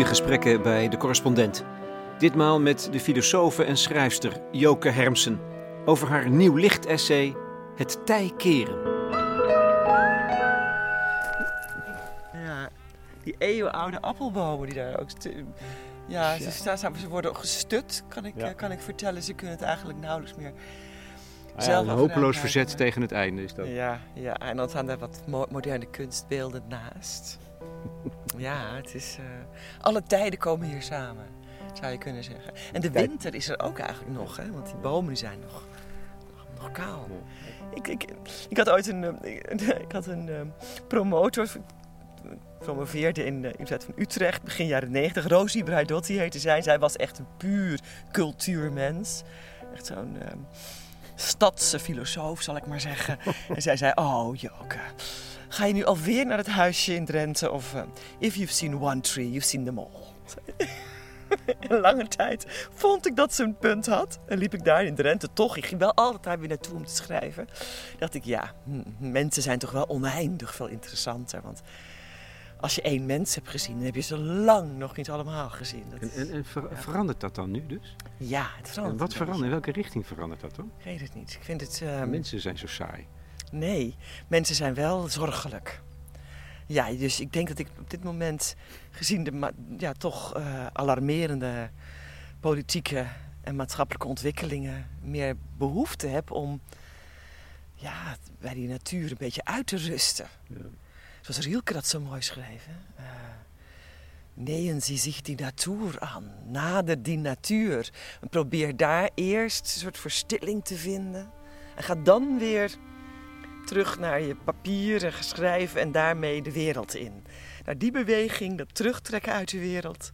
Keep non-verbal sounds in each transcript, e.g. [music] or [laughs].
goede gesprekken bij de correspondent. Ditmaal met de filosofe en schrijfster Joke Hermsen over haar nieuw lichtessay Het tij keren. Ja, die eeuwenoude appelbomen die daar ook... Ja, ze, staan, ze worden gestut, kan ik, Ja. eh, kan ik vertellen. Ze kunnen het eigenlijk nauwelijks meer Ah ja, zelf een hopeloos verzet tegen het einde is dat. Ja, ja, en dan staan er wat mo- moderne kunstbeelden naast. [laughs] ja, het is... eh, alle tijden komen hier samen, zou je kunnen zeggen. En de winter is er ook eigenlijk nog, hè? Want die bomen die zijn nog, nog, nog kaal. Ik, ik, ik had ooit een, eh, [laughs] ik, had een eh, promotor, promoveerde in de Universiteit van Utrecht, begin jaren 90. Rosie Braidotti heette zij. Zij was echt een puur cultuurmens. Echt zo'n eh, stadse filosoof, zal ik maar zeggen. [laughs] en zij zei, oh Joke, ga je nu alweer naar het huisje in Drenthe? Of eh, if you've seen one tree, you've seen them all. [laughs] Een lange tijd vond ik dat ze een punt had. En liep ik daar in Drenthe toch. Ik ging wel altijd weer naartoe om te schrijven. Dacht ik, ja, hm, mensen zijn toch wel oneindig veel interessanter. Want als je één mens hebt gezien, dan heb je ze lang nog niet allemaal gezien. Dat En, en, en ver- verandert dat dan nu dus? ja, het En verandert. wat een verandert? In welke richting verandert dat dan? Ik weet het niet. Ik vind het... ehm, Mensen zijn zo saai. Nee, mensen zijn wel zorgelijk. Ja, dus ik denk dat ik op dit moment, gezien de ja, toch eh, alarmerende politieke en maatschappelijke ontwikkelingen, meer behoefte heb om ja, bij die natuur een beetje uit te rusten. Ja. Zoals Rielke dat zo mooi schreef. Hè? Eh, Nähen Sie zich die natuur aan. Nader die natuur. En probeer daar eerst een soort verstilling te vinden. En ga dan weer terug naar je papier en schrijven en daarmee de wereld in. Nou, die beweging, dat terugtrekken uit de wereld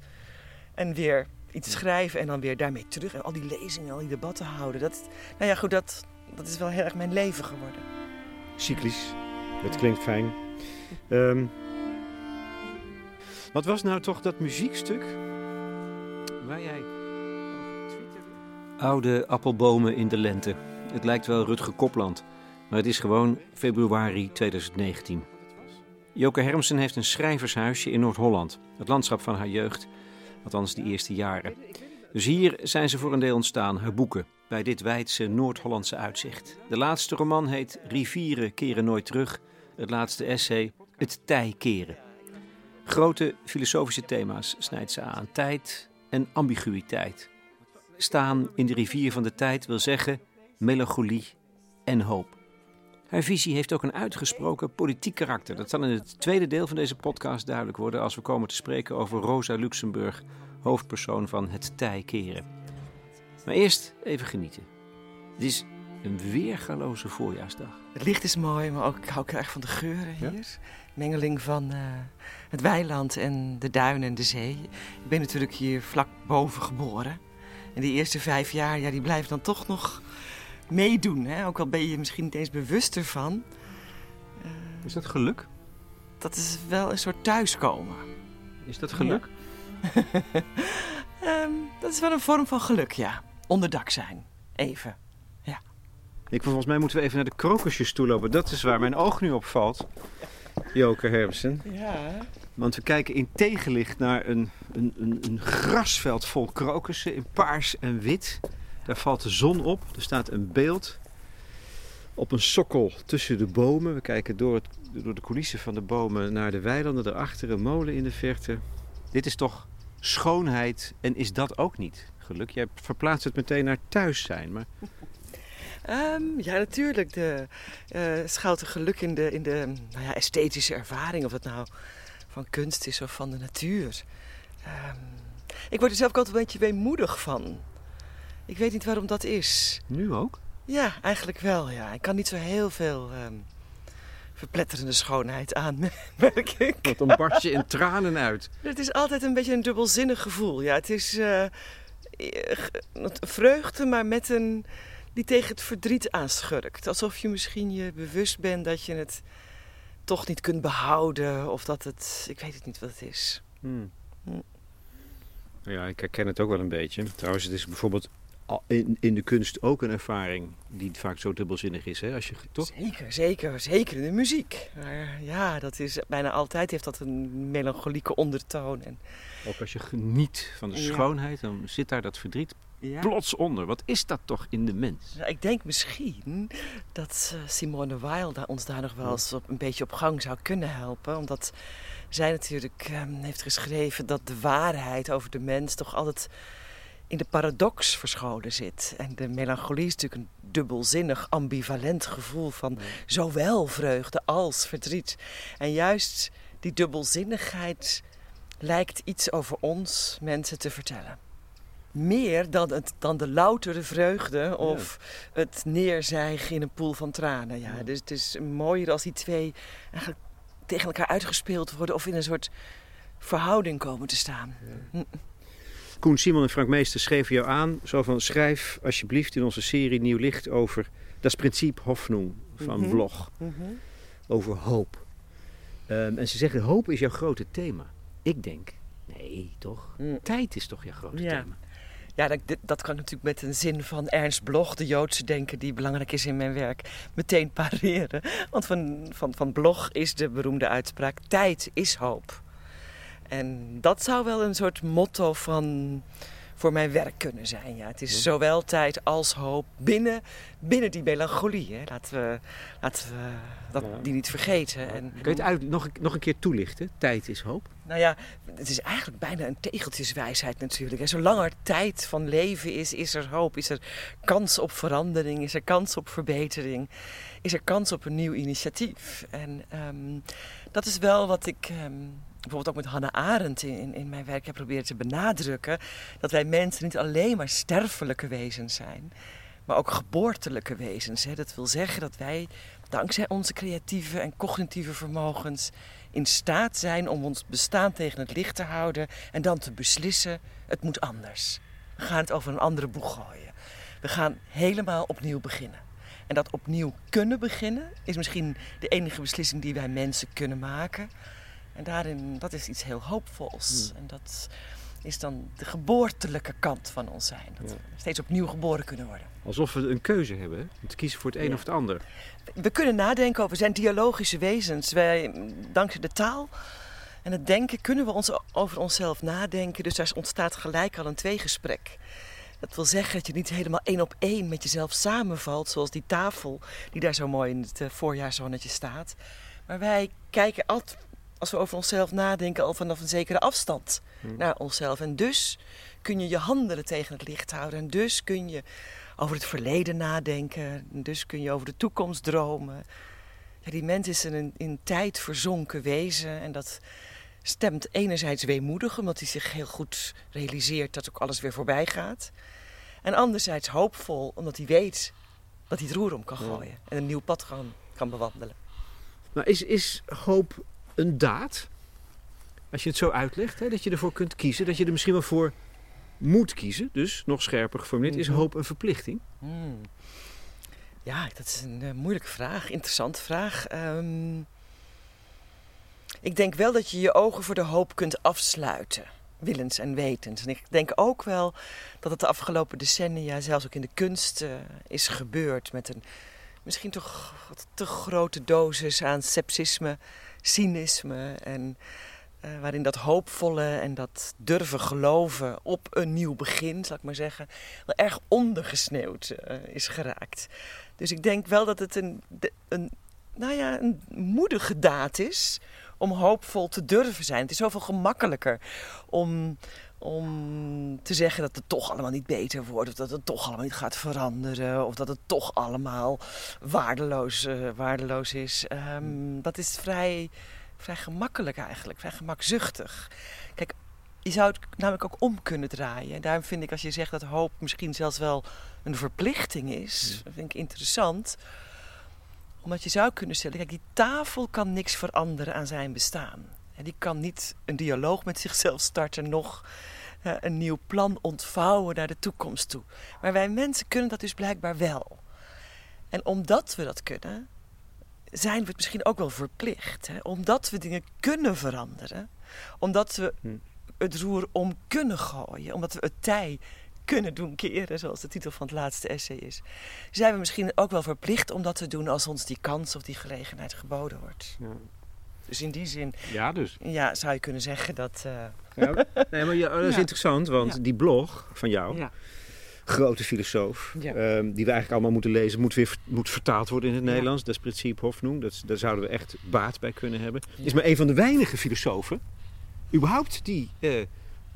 en weer iets schrijven en dan weer daarmee terug en al die lezingen, al die debatten houden. Dat, nou ja, goed, dat, dat is wel heel erg mijn leven geworden. Cyclisch. Dat klinkt fijn. Ehm, wat was nou toch dat muziekstuk waar jij? Oude appelbomen in de lente. Het lijkt wel Rutger Kopland, maar het is gewoon februari 2019. Joke Hermsen heeft een schrijvershuisje in Noord-Holland, het landschap van haar jeugd, althans de eerste jaren. Dus hier zijn ze voor een deel ontstaan, haar boeken, bij dit wijdse Noord-Hollandse uitzicht. De laatste roman heet Rivieren keren nooit terug, het laatste essay Het tij keren. Grote filosofische thema's snijdt ze aan, tijd en ambiguïteit. Staan in de rivier van de tijd wil zeggen melancholie en hoop. Haar visie heeft ook een uitgesproken politiek karakter. Dat zal in het tweede deel van deze podcast duidelijk worden als we komen te spreken over Rosa Luxemburg, hoofdpersoon van Het Tij Keren. Maar eerst even genieten. Het is een weergaloze voorjaarsdag. Het licht is mooi, maar ook, ik hou erg van de geuren Ja? hier. Mengeling van eh, het weiland en de duinen en de zee. Ik ben natuurlijk hier vlak boven geboren. En die eerste vijf jaar, ja, die blijven dan toch nog meedoen. Hè? Ook al ben je je misschien niet eens bewust ervan. Is dat geluk? Dat is wel een soort thuiskomen. Is dat geluk? [laughs] Ehm, dat is wel een vorm van geluk, ja. Onderdak zijn. Even. Ik, volgens mij moeten we even naar de krokusjes toe lopen. Dat is waar mijn oog nu op valt. Joke Hermsen. Ja. Want we kijken in tegenlicht naar een, een, een, een grasveld vol krokussen in paars en wit. Daar valt de zon op. Er staat een beeld op een sokkel tussen de bomen. We kijken door, het, door de coulissen van de bomen naar de weilanden. Daarachter een molen in de verte. Dit is toch schoonheid en is dat ook niet geluk? Jij verplaatst het meteen naar thuis zijn. Maar Ehm, ja, natuurlijk. De, eh schuilt er geluk in de, in de nou ja, esthetische ervaring. Of het nou van kunst is of van de natuur. Ehm, ik word er zelf ook altijd een beetje weemoedig van. Ik weet niet waarom dat is. nu ook? Ja, eigenlijk wel. Ja. Ik kan niet zo heel veel ehm, verpletterende schoonheid aan, [laughs] merk ik. Want dan barst je in tranen uit. Het is altijd een beetje een dubbelzinnig gevoel. Ja, het is eh, eh, vreugde, maar met een die tegen het verdriet aanschurkt. Alsof je misschien je bewust bent dat je het toch niet kunt behouden. Of dat het... Ik weet het niet wat het is. Hmm. Hm. Ja, ik herken het ook wel een beetje. Trouwens, het is bijvoorbeeld in, in de kunst ook een ervaring die vaak zo dubbelzinnig is, hè? Als je, toch? Zeker, zeker, zeker in de muziek. Maar ja, dat is bijna altijd heeft dat een melancholieke ondertoon. En, ook als je geniet van de schoonheid, dan zit daar dat verdriet plots onder. Wat is dat toch in de mens? Nou, ik denk misschien dat uh, Simone Weil ons daar nog wel eens op, een beetje op gang zou kunnen helpen. Omdat zij natuurlijk um, heeft geschreven dat de waarheid over de mens toch altijd in de paradox verscholen zit. En de melancholie is natuurlijk een dubbelzinnig, ambivalent gevoel van zowel vreugde als verdriet. En juist die dubbelzinnigheid lijkt iets over ons mensen te vertellen. Meer dan, het, dan de loutere vreugde of het neerzijgen in een poel van tranen. Ja, Dus het is mooier als die twee eigenlijk tegen elkaar uitgespeeld worden of in een soort verhouding komen te staan. Ja. Koen Simon en Frank Meester schreven jou aan, zo van schrijf alsjeblieft in onze serie Nieuw Licht over dat principe Hoffnung van mm Vlog. Mhm. Over hoop. Ehm, en ze zeggen hoop is jouw grote thema. Ik denk, nee toch? Mm. Tijd is toch jouw grote thema? Ja, dat, dat kan natuurlijk met een zin van Ernst Bloch, de Joodse denker die belangrijk is in mijn werk, meteen pareren. Want van, van, van Bloch is de beroemde uitspraak: tijd is hoop. En dat zou wel een soort motto van voor mijn werk kunnen zijn. Ja. Het is zowel tijd als hoop binnen, binnen die melancholie. Hè. Laten, we, laten we dat, die niet vergeten. En, Kun je het uit, nog, nog een keer toelichten? Tijd is hoop? Nou ja, het is eigenlijk bijna een tegeltjeswijsheid natuurlijk. En zolang er tijd van leven is, is er hoop. Is er kans op verandering, is er kans op verbetering. Is er kans op een nieuw initiatief. En um, dat is wel wat ik... Um, bijvoorbeeld ook met Hannah Arendt in, in mijn werk heb proberen te benadrukken. Dat wij mensen niet alleen maar sterfelijke wezens zijn, maar ook geboortelijke wezens. Hè. Dat wil zeggen dat wij dankzij onze creatieve en cognitieve vermogens in staat zijn om ons bestaan tegen het licht te houden en dan te beslissen: het moet anders. We gaan het over een andere boeg gooien. We gaan helemaal opnieuw beginnen. En dat opnieuw kunnen beginnen is misschien de enige beslissing die wij mensen kunnen maken. En daarin, dat is iets heel hoopvols. Hmm. En dat is dan de geboortelijke kant van ons zijn. Dat we steeds opnieuw geboren kunnen worden. Alsof we een keuze hebben, om te kiezen voor het een of het ander. We kunnen nadenken over, we zijn dialogische wezens. Wij, dankzij de taal en het denken kunnen we ons over onszelf nadenken. Dus daar ontstaat gelijk al een tweegesprek. Dat wil zeggen dat je niet helemaal één op één met jezelf samenvalt, zoals die tafel die daar zo mooi in het eh, voorjaarzonnetje staat. Maar wij kijken altijd als we over onszelf nadenken, al vanaf een zekere afstand hmm. naar onszelf. En dus kun je je handelen tegen het licht houden. En dus kun je over het verleden nadenken. En dus kun je over de toekomst dromen. Ja, die mens is een in tijd verzonken wezen. En dat stemt enerzijds weemoedig, omdat hij zich heel goed realiseert dat ook alles weer voorbij gaat. En anderzijds hoopvol, omdat hij weet dat hij het roer om kan gooien. En een nieuw pad kan, kan bewandelen. Maar is, is hoop een daad. Als je het zo uitlegt, hè, dat je ervoor kunt kiezen, dat je er misschien wel voor moet kiezen. Dus nog scherper geformuleerd, is mhm. hoop een verplichting? Hmm. Ja, dat is een uh, moeilijke vraag, interessante vraag. Um, ik denk wel dat je je ogen voor de hoop kunt afsluiten, willens en wetens. En ik denk ook wel dat het de afgelopen decennia, zelfs ook in de kunst, uh, is gebeurd met een misschien toch te grote dosis aan sepsisme cynisme en uh, waarin dat hoopvolle en dat durven geloven op een nieuw begin, zal ik maar zeggen, wel erg ondergesneeuwd uh, is geraakt. Dus ik denk wel dat het een, een, nou ja, een moedige daad is om hoopvol te durven zijn. Het is zoveel gemakkelijker om, om te zeggen dat het toch allemaal niet beter wordt, of dat het toch allemaal niet gaat veranderen, of dat het toch allemaal waardeloos, uh, waardeloos is. Um, dat is vrij, vrij gemakkelijk eigenlijk, vrij gemakzuchtig. Kijk, je zou het namelijk ook om kunnen draaien. Daarom vind ik als je zegt dat hoop misschien zelfs wel een verplichting is, dat vind ik interessant omdat je zou kunnen stellen, kijk, die tafel kan niks veranderen aan zijn bestaan. En die kan niet een dialoog met zichzelf starten, nog uh, een nieuw plan ontvouwen naar de toekomst toe. Maar wij mensen kunnen dat dus blijkbaar wel. En omdat we dat kunnen, zijn we het misschien ook wel verplicht. Hè? Omdat we dingen kunnen veranderen, omdat we hm. het roer om kunnen gooien, omdat we het tij kunnen doen keren, zoals de titel van het laatste essay is, zijn we misschien ook wel verplicht om dat te doen als ons die kans of die gelegenheid geboden wordt. Ja. Dus in die zin Ja, dus. ja, zou je kunnen zeggen dat. eh, Ja, nee, maar ja, dat is Ja. interessant, want Ja. die blog van jou, ja. grote filosoof, Ja. ehm, die we eigenlijk allemaal moeten lezen, moet weer moet vertaald worden in het Ja. Nederlands. Dat is Principe Hoffnung. Dat, daar zouden we echt baat bij kunnen hebben. Ja. Is maar een van de weinige filosofen, überhaupt, die eh,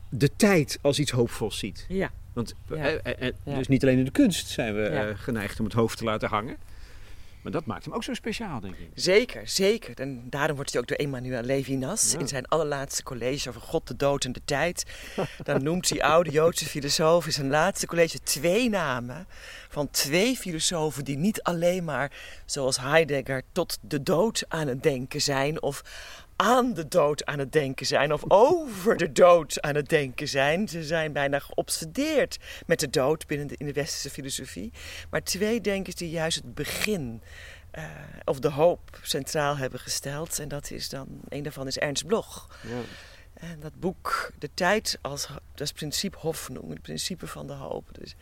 de tijd als iets hoopvols ziet. ja. Want Ja. eh, Ja. dus niet alleen in de kunst zijn we Ja. eh, geneigd om het hoofd te laten hangen. Maar dat maakt hem ook zo speciaal, denk ik. Zeker, zeker. En daarom wordt hij ook door Emmanuel Levinas Ja. in zijn allerlaatste college over God, de dood en de tijd. Dan noemt die oude Joodse filosoof in zijn laatste college twee namen van twee filosofen die niet alleen maar, zoals Heidegger, tot de dood aan het denken zijn of aan de dood aan het denken zijn of over de dood aan het denken zijn. Ze zijn bijna geobsedeerd met de dood binnen de, in de westerse filosofie. Maar twee denkers die juist het begin eh, of de hoop centraal hebben gesteld. En dat is dan, een daarvan is Ernst Bloch. En dat boek, De Tijd als dat is principe Hoffnung, het principe van de hoop. Dus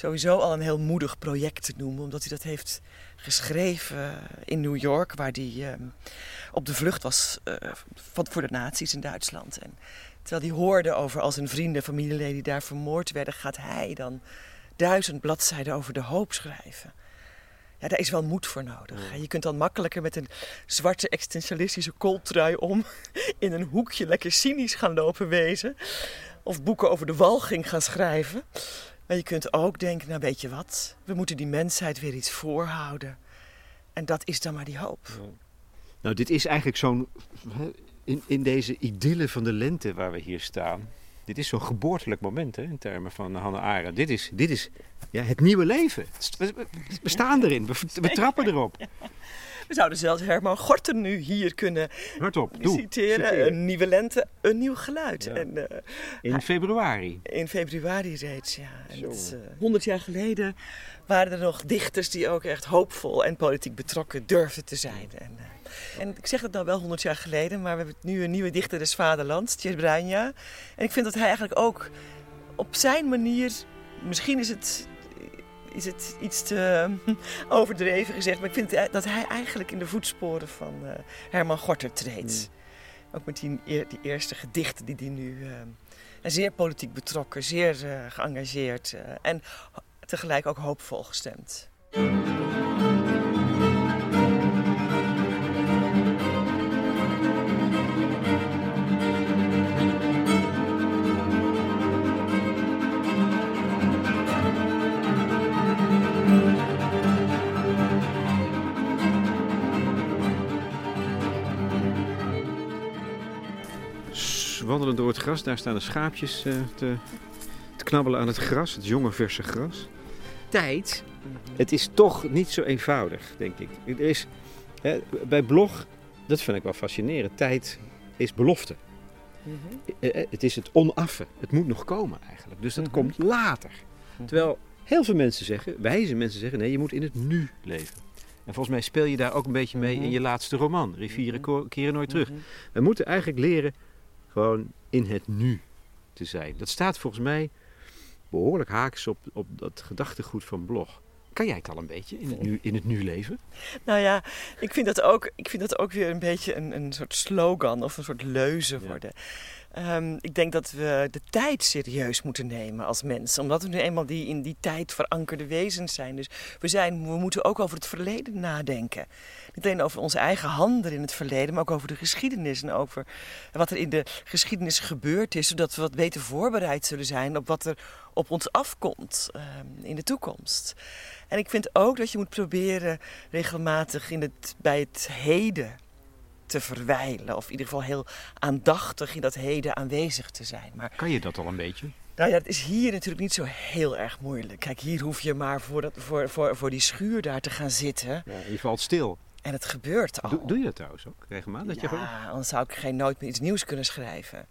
sowieso al een heel moedig project te noemen, omdat hij dat heeft geschreven in New York, waar hij ehm, op de vlucht was eh, voor de nazi's in Duitsland. En terwijl hij hoorde over al zijn vrienden, familieleden die daar vermoord werden, gaat hij dan duizend bladzijden over de hoop schrijven. Ja, daar is wel moed voor nodig. Je kunt dan makkelijker met een zwarte existentialistische kooltrui om [laughs] in een hoekje lekker cynisch gaan lopen wezen. Of boeken over de walging gaan schrijven. Maar je kunt ook denken, nou weet je wat, we moeten die mensheid weer iets voorhouden. En dat is dan maar die hoop. Nou, dit is eigenlijk zo'n. hè, In, in deze idylle van de lente waar we hier staan. Dit is zo'n geboortelijk moment hè, in termen van Hannah Arendt. Dit is, dit is ja, het nieuwe leven. We, we- we staan erin, we, we trappen erop. [laughs] We zouden zelfs Herman Gorten nu hier kunnen Hardop, doe. citeren. Een nieuwe lente, een nieuw geluid. Ja. En, eh, In februari. In februari reeds, ja. Eh, 100 jaar geleden waren er nog dichters die ook echt hoopvol en politiek betrokken durfden te zijn. En, eh, en ik zeg het nou wel 100 jaar geleden, maar we hebben nu een nieuwe dichter des vaderlands, Tjeerd Bruinja. En ik vind dat hij eigenlijk ook op zijn manier, misschien is het, is het iets te eh, [laughs] overdreven gezegd, maar ik vind dat hij eigenlijk in de voetsporen van eh, Herman Gorter treedt. Ook met die, eer- die eerste gedichten die hij nu... eh, en zeer politiek betrokken, zeer eh, geëngageerd eh, en tegelijk ook hoopvol gestemd. Wandelen door het gras, daar staan de schaapjes eh, te, te knabbelen aan het gras, het jonge verse gras. Tijd, het is toch niet zo eenvoudig, denk ik. Er is, hè, bij blog, dat vind ik wel fascinerend, tijd is belofte. Eh, eh, Het is het onaffe, het moet nog komen eigenlijk. Dus dat Mhm. komt later. Terwijl heel veel mensen zeggen, wijze mensen zeggen, nee, je moet in het nu leven. En volgens mij speel je daar ook een beetje mee Mhm. in je laatste roman, Rivieren Mhm. keren nooit terug. Mhm. We moeten eigenlijk leren gewoon in het nu te zijn. Dat staat volgens mij behoorlijk haaks op, op dat gedachtegoed van blog. Kan jij het al een beetje in het nu, in het nu leven? Nou ja, ik vind dat ook, ik vind dat ook weer een beetje een, een soort slogan of een soort leuze Ja. Ehm, ik denk dat we de tijd serieus moeten nemen als mensen. Omdat we nu eenmaal die, in die tijd verankerde wezens zijn. Dus we, zijn, we moeten ook over het verleden nadenken. Niet alleen over onze eigen handen in het verleden, maar ook over de geschiedenis. En over wat er in de geschiedenis gebeurd is. Zodat we wat beter voorbereid zullen zijn op wat er op ons afkomt ehm, in de toekomst. En ik vind ook dat je moet proberen regelmatig in het, bij het heden te verwijlen. Of in ieder geval heel aandachtig in dat heden aanwezig te zijn. Maar Kan je dat al een beetje? nou ja, het is hier natuurlijk niet zo heel erg moeilijk. Kijk, hier hoef je maar voor, dat, voor, voor, voor die schuur daar te gaan zitten. Ja, je valt stil. En het gebeurt al. Doe, doe je dat trouwens ook regelmatig? Dat je gewoon... ja, anders zou ik geen nooit meer iets nieuws kunnen schrijven.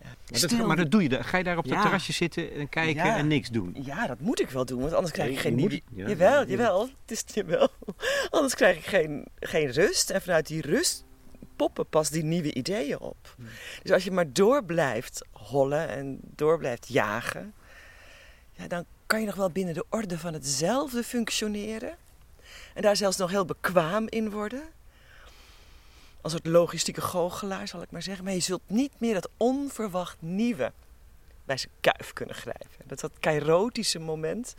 Ja, maar, dat, stil- maar dat doe je. dan. Ga je daar op dat Ja. terrasje zitten en kijken Ja. en niks doen? Ja, dat moet ik wel doen, want anders krijg ik geen moet het- ja, jawel, ja. jawel. Het is jawel. [laughs] Anders krijg ik geen, geen rust. En vanuit die rust poppen pas die nieuwe ideeën op. Dus als je maar door blijft hollen en door blijft jagen... ja, dan kan je nog wel binnen de orde van hetzelfde functioneren. En daar zelfs nog heel bekwaam in worden. Als het logistieke goochelaar, zal ik maar zeggen. Maar je zult niet meer dat onverwacht nieuwe bij zijn kuif kunnen grijpen. Dat is dat kairotische moment.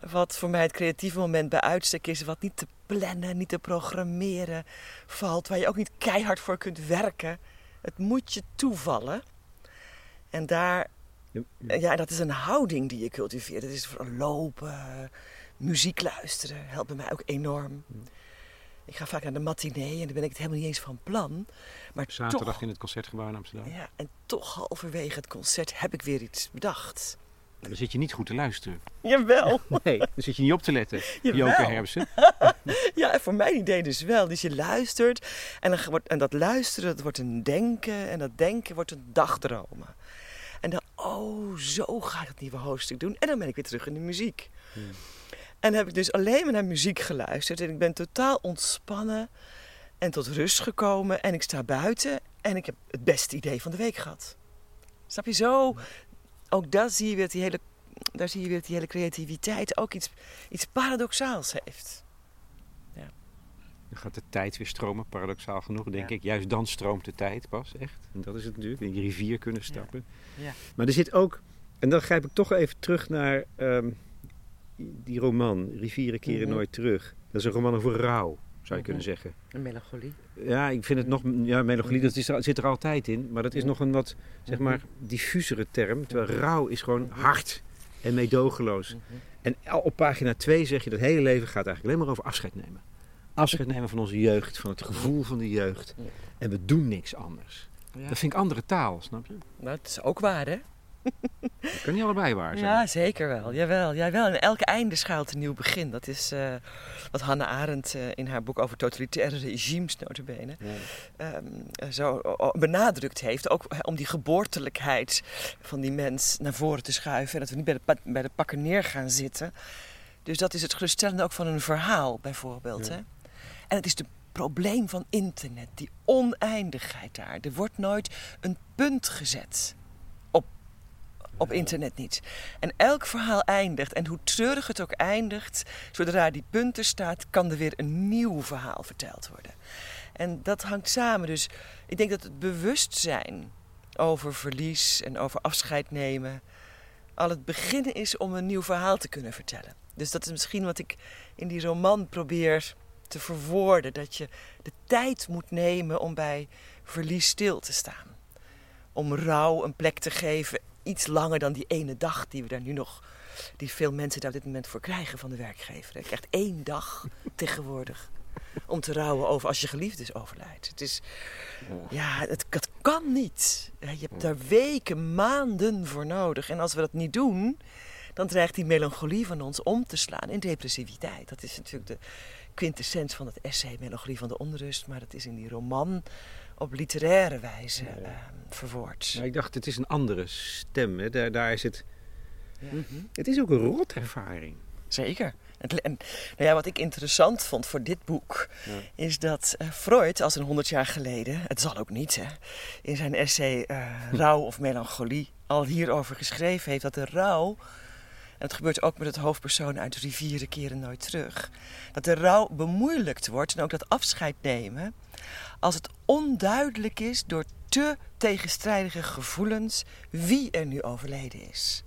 Wat voor mij het creatieve moment bij uitstek is. Wat niet te plannen, niet te programmeren valt. Waar je ook niet keihard voor kunt werken. Het moet je toevallen. En daar ja, dat is een houding die je cultiveert. Het is lopen, muziek luisteren, helpt bij mij ook enorm. Ik ga vaak naar de matinee en dan ben ik het helemaal niet eens van plan. Maar Zaterdag toch, in het Concertgebouw in Amsterdam. Ja, en toch halverwege het concert heb ik weer iets bedacht. Dan zit je niet goed te luisteren. Jawel. [laughs] Nee, dan zit je niet op te letten. Jawel. Joke Hermsen. [laughs] ja, en voor mijn idee dus wel. Dus je luistert en, dan wordt, en dat luisteren dat wordt een denken en dat denken wordt een dagdromen. En dan, oh, zo ga ik het nieuwe hoofdstuk doen. En dan ben ik weer terug in de muziek. Hmm. En heb ik dus alleen maar naar muziek geluisterd. En ik ben totaal ontspannen en tot rust gekomen. En ik sta buiten en ik heb het beste idee van de week gehad. Snap je zo? Ook daar zie je weer dat die hele, daar zie je weer die hele creativiteit ook iets, iets paradoxaals heeft. Dan gaat de tijd weer stromen, paradoxaal genoeg, denk Ja. ik. Juist dan stroomt de tijd pas, echt. En dat is het natuurlijk, in die rivier kunnen stappen. Ja. Maar er zit ook, en dan grijp ik toch even terug naar ehm, die roman, Rivieren keren Mhm. nooit terug. Dat is een roman over rouw, zou je Mhm. kunnen zeggen. Een melancholie. Ja, ik vind het nog, ja, melancholie, dat is er, zit er altijd in. Maar dat is Ja. nog een wat, zeg maar, diffusere term. Terwijl rouw is gewoon hard en meedogenloos. En op pagina 2 zeg je dat het hele leven gaat eigenlijk alleen maar over afscheid nemen. Afscheid nemen van onze jeugd, van het gevoel van de jeugd. En we doen niks anders. Ja. Dat vind ik andere taal, snap je? Het is ook waar, hè? Dat kan niet allebei waar zijn. Ja, zeker wel. Jawel, jawel. En elk einde schuilt een nieuw begin. Dat is eh, wat Hannah Arendt eh, in haar boek over totalitaire regimes, notabene, ehm, eh, zo benadrukt heeft. Ook om die geboortelijkheid van die mens naar voren te schuiven. En dat we niet bij de, bij de pakken neer gaan zitten. Dus dat is het geruststellende ook van een verhaal, bijvoorbeeld. Ja. Hè? En het is het probleem van internet, die oneindigheid daar. Er wordt nooit een punt gezet op internet niet. En elk verhaal eindigt, en hoe treurig het ook eindigt, zodra die punt er staat, kan er weer een nieuw verhaal verteld worden. En dat hangt samen. Dus ik denk dat het bewustzijn over verlies en over afscheid nemen al het begin is om een nieuw verhaal te kunnen vertellen. Dus dat is misschien wat ik in die roman probeer te verwoorden. Dat je de tijd moet nemen om bij verlies stil te staan. Om rouw een plek te geven, iets langer dan die ene dag die we daar nu nog, die veel mensen daar op dit moment voor krijgen van de werkgever. Je krijgt één dag [laughs] tegenwoordig om te rouwen over als je geliefde overlijdt. Het is, ja, het, het kan niet. Je hebt daar weken, maanden voor nodig. En als we dat niet doen, dan dreigt die melancholie van ons om te slaan in depressiviteit. Dat is natuurlijk de quintessens van het essay Melancholie van de Onrust. Maar dat is in die roman op literaire wijze Ja, ja. ehm, verwoord. Maar ik dacht, het is een andere stem. Hè. Daar, daar is het... Ja. Het is ook een rotervaring. Zeker. En, nou ja, wat ik interessant vond voor dit boek, Ja. is dat eh, Freud, als een honderd jaar geleden, het zal ook niet, hè, in zijn essay eh, [laughs] Rouw of Melancholie, al hierover geschreven heeft dat de rouw, en het gebeurt ook met het hoofdpersoon uit Rivieren keren nooit terug, dat de rouw bemoeilijkt wordt en ook dat afscheid nemen, als het onduidelijk is door te tegenstrijdige gevoelens wie er nu overleden is.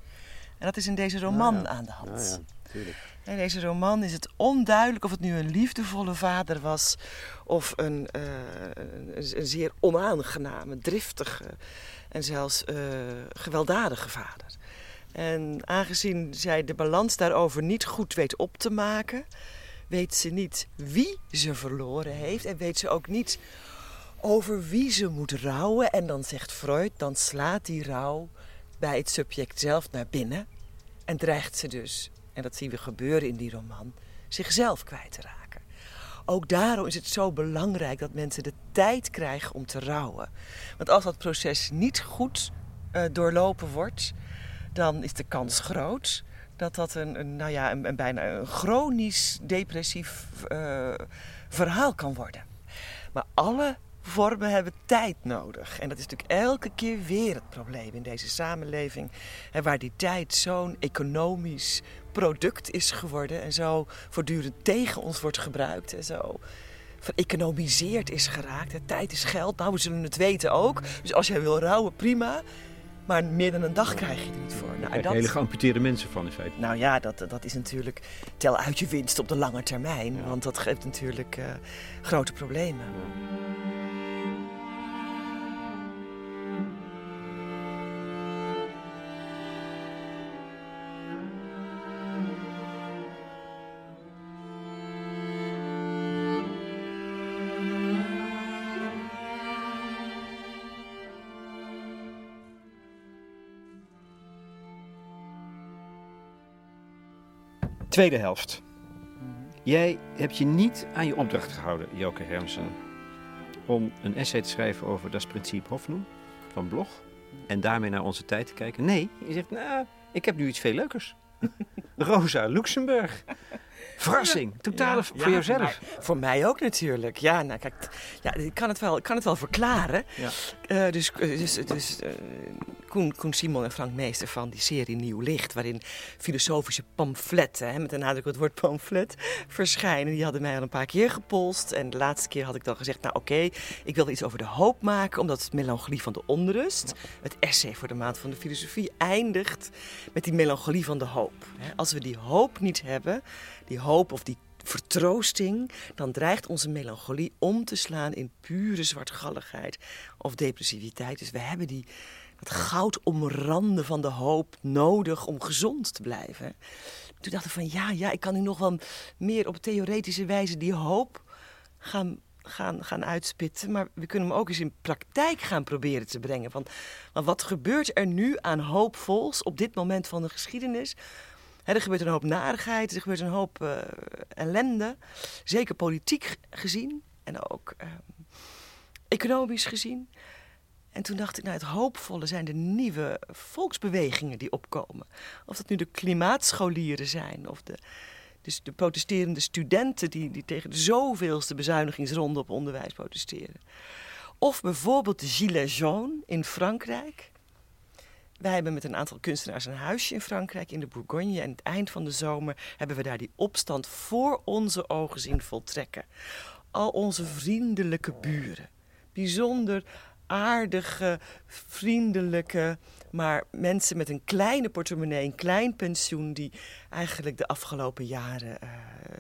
En dat is in deze roman Ja, ja. aan de hand. Ja, natuurlijk. In deze roman is het onduidelijk of het nu een liefdevolle vader was of een, eh, een, een zeer onaangename, driftige en zelfs eh, gewelddadige vader. En aangezien zij de balans daarover niet goed weet op te maken, weet ze niet wie ze verloren heeft en weet ze ook niet over wie ze moet rouwen. En dan zegt Freud, dan slaat die rouw bij het subject zelf naar binnen en dreigt ze dus, en dat zien we gebeuren in die roman, zichzelf kwijt te raken. Ook daarom is het zo belangrijk dat mensen de tijd krijgen om te rouwen. Want als dat proces niet goed eh, doorlopen wordt, dan is de kans groot dat dat een, een, nou ja, een, een bijna een chronisch depressief eh, verhaal kan worden. Maar alle vormen hebben tijd nodig. En dat is natuurlijk elke keer weer het probleem in deze samenleving. En waar die tijd zo'n economisch product is geworden en zo voortdurend tegen ons wordt gebruikt en zo vereconomiseerd is geraakt. Tijd is geld, nou we zullen het weten ook. Dus als jij wil rouwen, prima. Maar meer dan een dag krijg je er niet voor. Nou, dat... hele geamputeerde mensen van in feite. Nou ja, dat, dat is natuurlijk tel uit je winst op de lange termijn. Want dat geeft natuurlijk uh, grote problemen. Tweede helft. Jij hebt je niet aan je opdracht gehouden, Joke Hermsen, om een essay te schrijven over das Prinzip Hoffnung van Blog en daarmee naar onze tijd te kijken. Nee, je zegt, nou, ik heb nu iets veel leukers. [laughs] Rosa Luxemburg. Verrassing, totale voor ja, jezelf. voor mij ook natuurlijk. Ja, nou kijk, ja, ik, kan het wel, ik kan het wel verklaren. Ja. Uh, dus dus, dus uh, Koen, Koen Simon en Frank Meester van die serie Nieuw Licht, waarin filosofische pamfletten, hè, met een nadruk op het woord pamflet, verschijnen. Die hadden mij al een paar keer gepolst. En de laatste keer had ik dan gezegd, nou oké, ik wil iets over de hoop maken, omdat het melancholie van de onrust, het essay voor de maand van de filosofie, eindigt met die melancholie van de hoop. Als we die hoop niet hebben, die hoop of die vertroosting, dan dreigt onze melancholie om te slaan in pure zwartgalligheid of depressiviteit. Dus we hebben die, dat goud omranden van de hoop nodig om gezond te blijven. Toen dacht ik van ja, ja, ik kan nu nog wel meer op theoretische wijze die hoop gaan, gaan, gaan uitspitten. Maar we kunnen hem ook eens in praktijk gaan proberen te brengen. Want wat gebeurt er nu aan hoopvols op dit moment van de geschiedenis? Er gebeurt een hoop narigheid, er gebeurt een hoop uh, ellende. Zeker politiek gezien en ook uh, economisch gezien. En toen dacht ik, nou, het hoopvolle zijn de nieuwe volksbewegingen die opkomen. Of dat nu de klimaatscholieren zijn, of de, dus de protesterende studenten die, die tegen de zoveelste bezuinigingsronde op onderwijs protesteren. Of bijvoorbeeld de Gilets jaunes in Frankrijk. Wij hebben met een aantal kunstenaars een huisje in Frankrijk, in de Bourgogne. En het eind van de zomer hebben we daar die opstand voor onze ogen zien voltrekken. Al onze vriendelijke buren. Bijzonder aardige, vriendelijke, maar mensen met een kleine portemonnee, een klein pensioen, die eigenlijk de afgelopen jaren uh,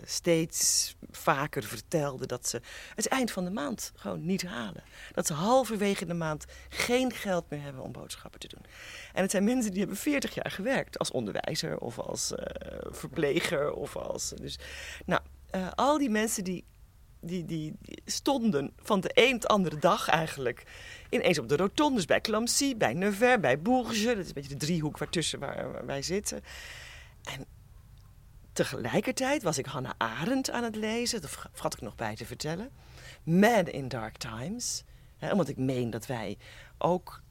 steeds vaker vertelden dat ze het eind van de maand gewoon niet halen. Dat ze halverwege de maand geen geld meer hebben om boodschappen te doen. En het zijn mensen die hebben 40 jaar gewerkt als onderwijzer of als uh, verpleger of als. Dus, nou, uh, al die mensen die die, die, stonden van de een de andere dag eigenlijk ineens op de rotondes bij Clamcy, bij Nevers, bij Bourges. Dat is een beetje de driehoek waartussen waar, wij zitten. En tegelijkertijd was ik Hannah Arendt aan het lezen, dat vergat ik nog bij te vertellen. Man in Dark Times. Omdat ik meen dat wij ook,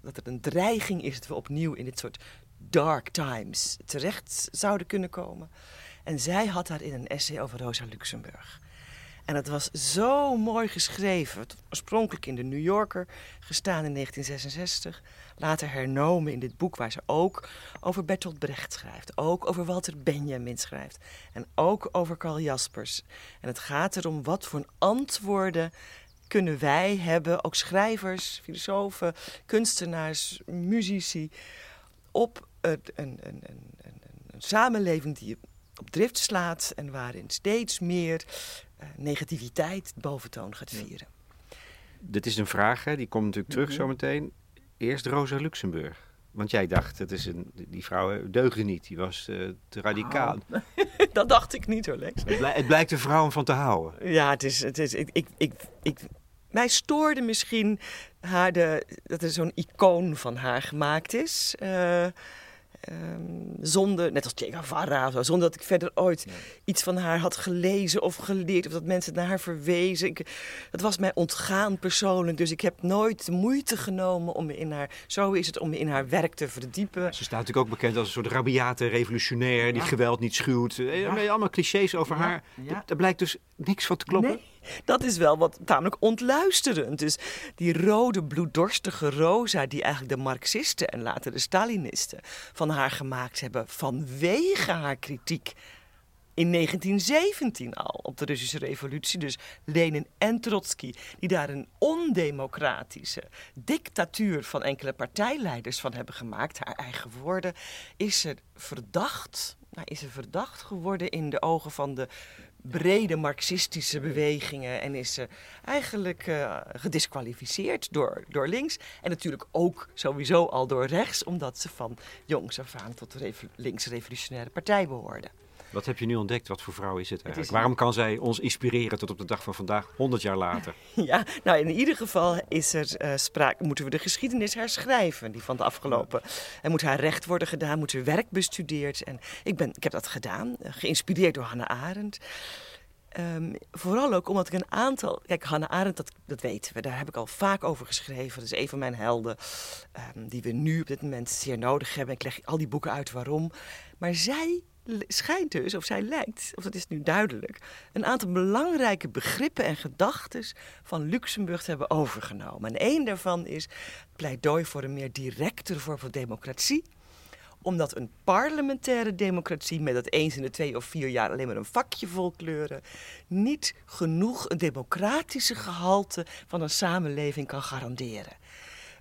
dat het een dreiging is dat we opnieuw in dit soort dark times terecht zouden kunnen komen. En zij had daar in een essay over Rosa Luxemburg. En het was zo mooi geschreven. Oorspronkelijk in de New Yorker gestaan in 1966. Later hernomen in dit boek waar ze ook over Bertolt Brecht schrijft. Ook over Walter Benjamin schrijft. En ook over Carl Jaspers. En het gaat erom wat voor antwoorden kunnen wij hebben, ook schrijvers, filosofen, kunstenaars, muzici, op een, een, een, een samenleving die op drift slaat en waarin steeds meer negativiteit boventoon gaat vieren. Dit is een vraag, hè? die komt natuurlijk terug mm zometeen. Eerst Rosa Luxemburg. Want jij dacht, het is een, die vrouw deugde niet, die was uh, te radicaal. Oh. [laughs] dat dacht ik niet hoor, Lex. Het, blijk, het, blijkt een vrouw om van te houden. Ja, het is, het is, ik, ik, ik, ik mij stoorde misschien haar de, dat er zo'n icoon van haar gemaakt is. Uh, Um, zonder, net als Che Guevara, zo, zonder dat ik verder ooit iets van haar had gelezen of geleerd. Of dat mensen naar haar verwezen. Ik, dat was mij ontgaan persoonlijk. Dus ik heb nooit de moeite genomen om me in haar, zo is het, om me in haar werk te verdiepen. Ze staat natuurlijk ook bekend als een soort rabiate revolutionair die geweld niet schuwt. Eh, allemaal clichés over haar. Daar blijkt dus niks van te kloppen. Dat is wel wat tamelijk ontluisterend. Dus die rode, bloeddorstige Rosa, die eigenlijk de Marxisten en later de Stalinisten van haar gemaakt hebben vanwege haar kritiek in 1917 al op de Russische revolutie. Dus Lenin en Trotsky, die daar een ondemocratische dictatuur van enkele partijleiders van hebben gemaakt, haar eigen woorden, is ze verdacht. Nou, is ze verdacht geworden in de ogen van de brede marxistische bewegingen en is ze eigenlijk uh, gedisqualificeerd door, door links. En natuurlijk ook sowieso al door rechts, omdat ze van jongs af aan tot de revo links-revolutionaire partij behoorde. Wat heb je nu ontdekt? Wat voor vrouw is het eigenlijk? Waarom kan zij ons inspireren tot op de dag van vandaag, 100 jaar later? [laughs] Ja, nou in ieder geval is er uh, sprake, moeten we de geschiedenis herschrijven, die van de afgelopen. En moet haar recht worden gedaan, moet er werk bestudeerd. En ik, ben, ik heb dat gedaan, uh, geïnspireerd door Hannah Arendt. Um, vooral ook omdat ik een aantal. Kijk, Hannah Arendt, dat, dat weten we, daar heb ik al vaak over geschreven. Dat is een van mijn helden, um, die we nu op dit moment zeer nodig hebben. Ik leg al die boeken uit waarom. Maar zij schijnt dus, of zij lijkt, of dat is nu duidelijk, een aantal belangrijke begrippen en gedachten van Luxemburg te hebben overgenomen. En één daarvan is pleidooi voor een meer directe vorm van democratie omdat een parlementaire democratie met dat eens in de twee of vier jaar alleen maar een vakje vol kleuren, niet genoeg een democratische gehalte van een samenleving kan garanderen.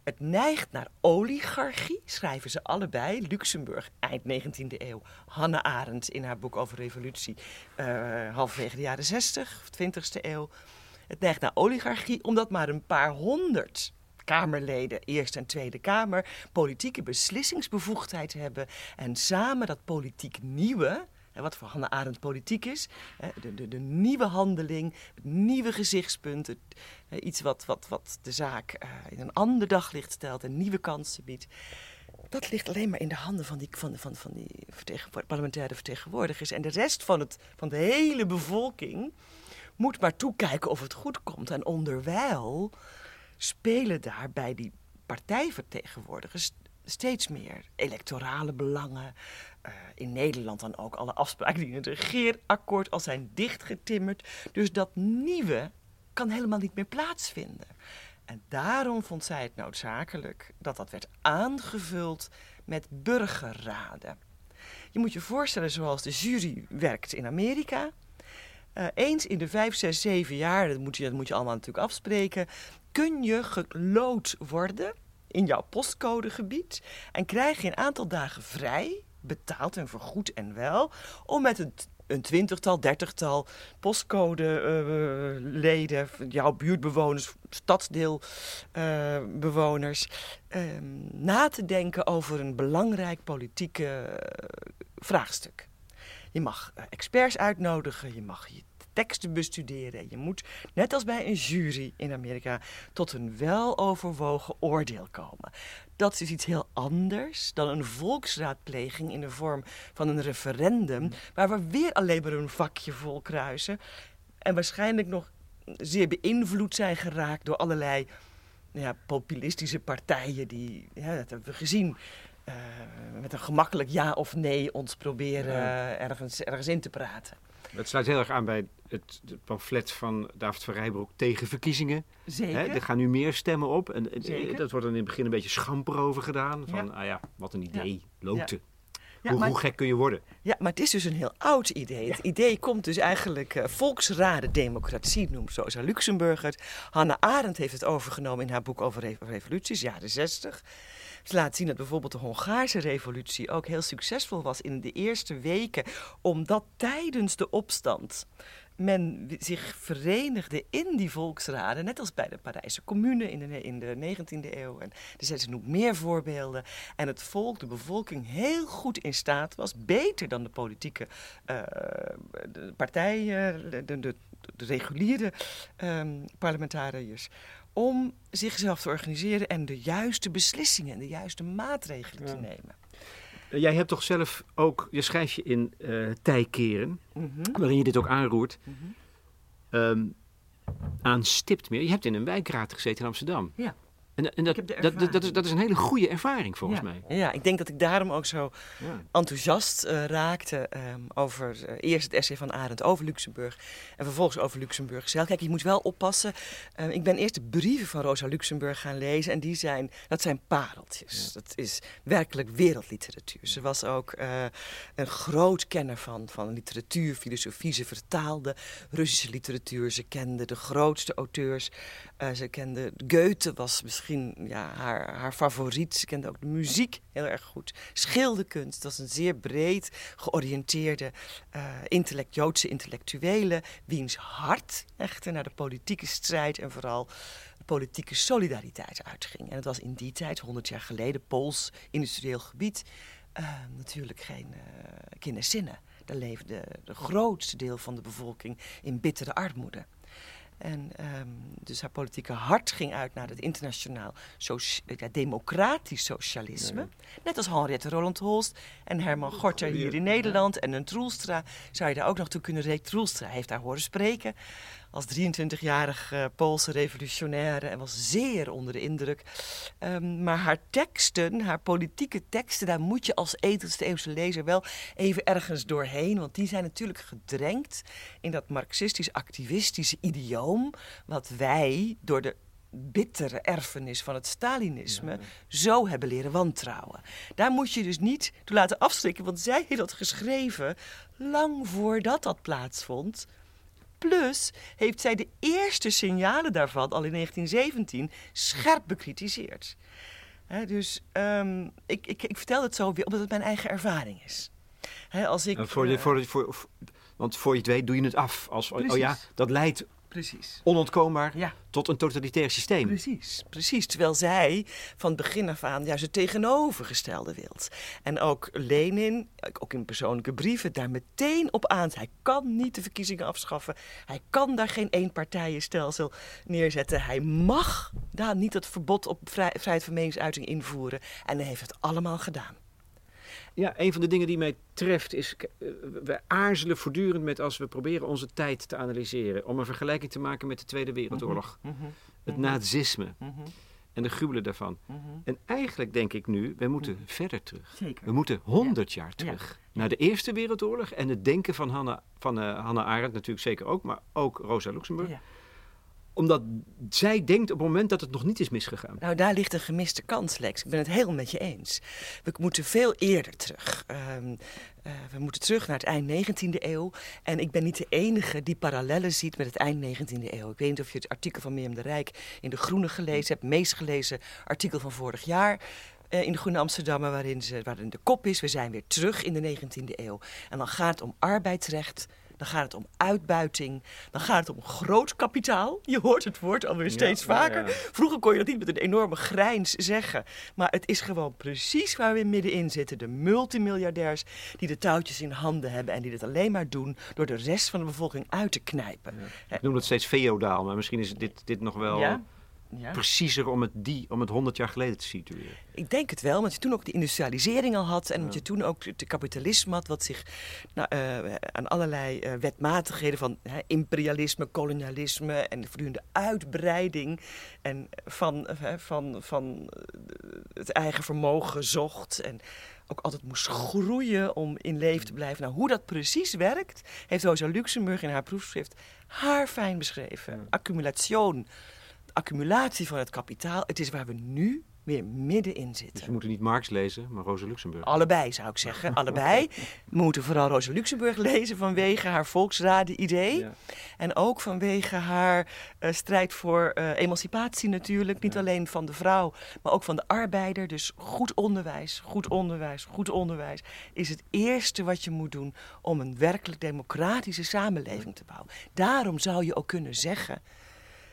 Het neigt naar oligarchie, schrijven ze allebei. Luxemburg, eind 19e eeuw. Hannah Arendt in haar boek over revolutie, uh, halverwege de jaren 60, 20e eeuw. Het neigt naar oligarchie omdat maar een paar honderd Kamerleden, Eerste en Tweede Kamer, politieke beslissingsbevoegdheid hebben. En samen dat politiek nieuwe, wat voor Hannah Arendt politiek is. De, de, de nieuwe handeling, het nieuwe gezichtspunt. Iets wat, wat, wat de zaak eh, in een ander daglicht stelt en nieuwe kansen biedt. Dat ligt alleen maar in de handen van die, van, van, van die parlementaire vertegenwoordigers. En de rest van, het, van de hele bevolking moet maar toekijken of het goed komt. En onderwijl spelen daar bij die partijvertegenwoordigers steeds meer electorale belangen. Uh, in Nederland dan ook alle afspraken die in het regeerakkoord al zijn dichtgetimmerd. Dus dat nieuwe kan helemaal niet meer plaatsvinden. En daarom vond zij het noodzakelijk dat dat werd aangevuld met burgerraden. Je moet je voorstellen zoals de jury werkt in Amerika. Uh, eens in de vijf, zes, zeven jaar, dat moet, je, dat moet je allemaal natuurlijk afspreken, kun je gelood worden in jouw postcodegebied en krijg je een aantal dagen vrij, betaald en vergoed en wel, om met een, een twintigtal, dertigtal postcodeleden, uh, jouw buurtbewoners, stadsdeelbewoners, uh, na te denken over een belangrijk politieke vraagstuk. Je mag eh, experts uitnodigen, je mag je teksten bestuderen. Je moet, net als bij een jury in Amerika, tot een weloverwogen oordeel komen. Dat is iets heel anders dan een volksraadpleging in de vorm van een referendum, mm. waar we weer alleen maar een vakje vol kruisen. En waarschijnlijk nog zeer beïnvloed zijn geraakt door allerlei ja, populistische partijen die, ja, dat hebben we gezien. Uh, met een gemakkelijk ja of nee ons proberen ergens, ergens in te praten. Het sluit heel erg aan bij het, het pamflet van David van Rijbroek tegen verkiezingen. Zeker. Hè, er gaan nu meer stemmen op. En, dat wordt dan in het begin een beetje schamper over gedaan. Van, ja. ah ja, wat een idee, ja. Ja, hoe, hoe, gek kun je worden? Ja, maar het is dus een heel oud idee. Het idee komt dus eigenlijk uh, volksraden democratie, noemt zo Luxemburg het. Hannah Arendt heeft het overgenomen in haar boek over revoluties, jaren 60. Ze laat zien dat bijvoorbeeld de Hongaarse revolutie ook heel succesvol was in de eerste weken, omdat tijdens de opstand men zich verenigde in die volksraden, net als bij de Parijse Commune in de, in de 19e eeuw. En er zijn nog meer voorbeelden. En het volk, de bevolking, heel goed in staat was, beter dan de politieke uh, de partijen, de, de, de, reguliere um, parlementariërs, om zichzelf te organiseren en de juiste beslissingen en de juiste maatregelen te nemen. Eh, jij hebt toch zelf ook, je schrijft je in uh, Tijkeren, mm waarin je dit ook aanroert, mm -hmm. um, aan Stiptmeer. Je hebt in een wijkraad gezeten in Amsterdam. Ja. En, en dat, dat, dat, dat, is, dat is een hele goede ervaring volgens ja. mij. Ja, ik denk dat ik daarom ook zo Ja. enthousiast eh, raakte ehm, over eh, eerst het essay van Arendt over Luxemburg en vervolgens over Luxemburg zelf. Kijk, je moet wel oppassen. Eh, ik ben eerst de brieven van Rosa Luxemburg gaan lezen en die zijn, dat zijn pareltjes. Dat is werkelijk wereldliteratuur. Ze was ook eh, een groot kenner van, van literatuur, filosofie. Ze vertaalde Russische literatuur. Ze kende de grootste auteurs. Eh, ze kende Goethe was misschien ja, haar, haar favoriet. Ze kende ook de muziek heel erg goed. Schilderkunst. Dat was een zeer breed georiënteerde intellect, Joodse intellectuele. Wiens hart echter naar de politieke strijd en vooral politieke solidariteit uitging. En het was in die tijd, 100 jaar geleden, Pools industrieel gebied, eh, natuurlijk geen eh kinderzinnen. Daar leefde de grootste deel van de bevolking in bittere armoede. En ehm, dus haar politieke hart ging uit naar het internationaal soci- ja, democratisch socialisme. Net als Henriette Roland Holst en Herman Gorter hier in Nederland. En een Troelstra zou je daar ook nog toe kunnen rekenen. Troelstra heeft daar horen spreken als 23-jarig eh, Poolse revolutionaire en was zeer onder de indruk. Ehm, maar haar teksten, haar politieke teksten, daar moet je als edelste eeuwse lezer wel even ergens doorheen. Want die zijn natuurlijk gedrenkt in dat marxistisch-activistische idioom. wat wij door de bittere erfenis van het Stalinisme zo hebben leren wantrouwen. Daar moet je dus niet toe laten afschrikken, want zij heeft dat geschreven lang voordat dat plaatsvond. Plus heeft zij de eerste signalen daarvan al in 1917 scherp bekritiseerd. Dus ehm, ik, ik, ik vertel het zo weer omdat het mijn eigen ervaring is. Als ik, En voor de, eh, voor de, voor, want voor je het weet doe je het af. Als, oh ja, dat leidt Precies. onontkoombaar Ja. tot een totalitair systeem. Precies, precies. Terwijl zij van begin af aan juist het tegenovergestelde wilt. En ook Lenin, ook in persoonlijke brieven, daar meteen op aan. Hij kan niet de verkiezingen afschaffen. Hij kan daar geen eenpartijenstelsel neerzetten. Hij mag daar niet het verbod op vrij- vrijheid van meningsuiting invoeren. En hij heeft het allemaal gedaan. Ja, een van de dingen die mij treft is, eh, we aarzelen voortdurend met als we proberen onze tijd te analyseren, om een vergelijking te maken met de Tweede Wereldoorlog, het nazisme en de gruwelen daarvan. En eigenlijk denk ik nu, we moeten verder terug. Zeker. We moeten 100 jaar terug naar de Eerste Wereldoorlog en het denken van Hannah, van, eh, Hannah Arendt natuurlijk zeker ook, maar ook Rosa Luxemburg. Ja. Omdat zij denkt op het moment dat het nog niet is misgegaan. Nou, daar ligt een gemiste kans, Lex. Ik ben het helemaal met je eens. We moeten veel eerder terug. Ehm, eh, we moeten terug naar het eind 19e eeuw. En ik ben niet de enige die parallellen ziet met het eind 19e eeuw. Ik weet niet of je het artikel van Mirjam de Rijk in De Groene gelezen hebt. Meest gelezen artikel van vorig jaar. eh, in de Groene Amsterdammer, waarin, ze, waarin de kop is: we zijn weer terug in de 19e eeuw. En dan gaat het om arbeidsrecht, dan gaat het om uitbuiting, dan gaat het om groot kapitaal. Je hoort het woord alweer steeds ja, vaker. ja. Vroeger kon je dat niet met een enorme grijns zeggen. Maar het is gewoon precies waar we middenin zitten. De multimiljardairs die de touwtjes in handen hebben en die dit alleen maar doen door de rest van de bevolking uit te knijpen. Ik noem het steeds feodaal, maar misschien is dit, dit nog wel Ja? Preciezer om het, die, om het 100 jaar geleden te situeren. Ik denk het wel, omdat je toen ook de industrialisering al had en omdat je toen ook het kapitalisme had, wat zich nou, eh, aan allerlei eh, wetmatigheden van imperialisme, kolonialisme en de voortdurende uitbreiding en van, van, van eh, het eigen vermogen zocht en ook altijd moest groeien om in leven te blijven. Nou, hoe dat precies werkt, heeft Rosa Luxemburg in haar proefschrift haarfijn beschreven. Accumulation, accumulatie van het kapitaal, het is waar we nu weer middenin Dus zitten. we moeten niet Marx lezen, maar Rosa Luxemburg. Allebei zou ik zeggen, [laughs] allebei. We moeten vooral Rosa Luxemburg lezen vanwege haar volksraden-idee. Ja. En ook vanwege haar eh, strijd voor eh, emancipatie natuurlijk. Niet alleen van de vrouw, maar ook van de arbeider. Dus goed onderwijs, goed onderwijs, goed onderwijs is het eerste wat je moet doen om een werkelijk democratische samenleving te bouwen. Daarom zou je ook kunnen zeggen.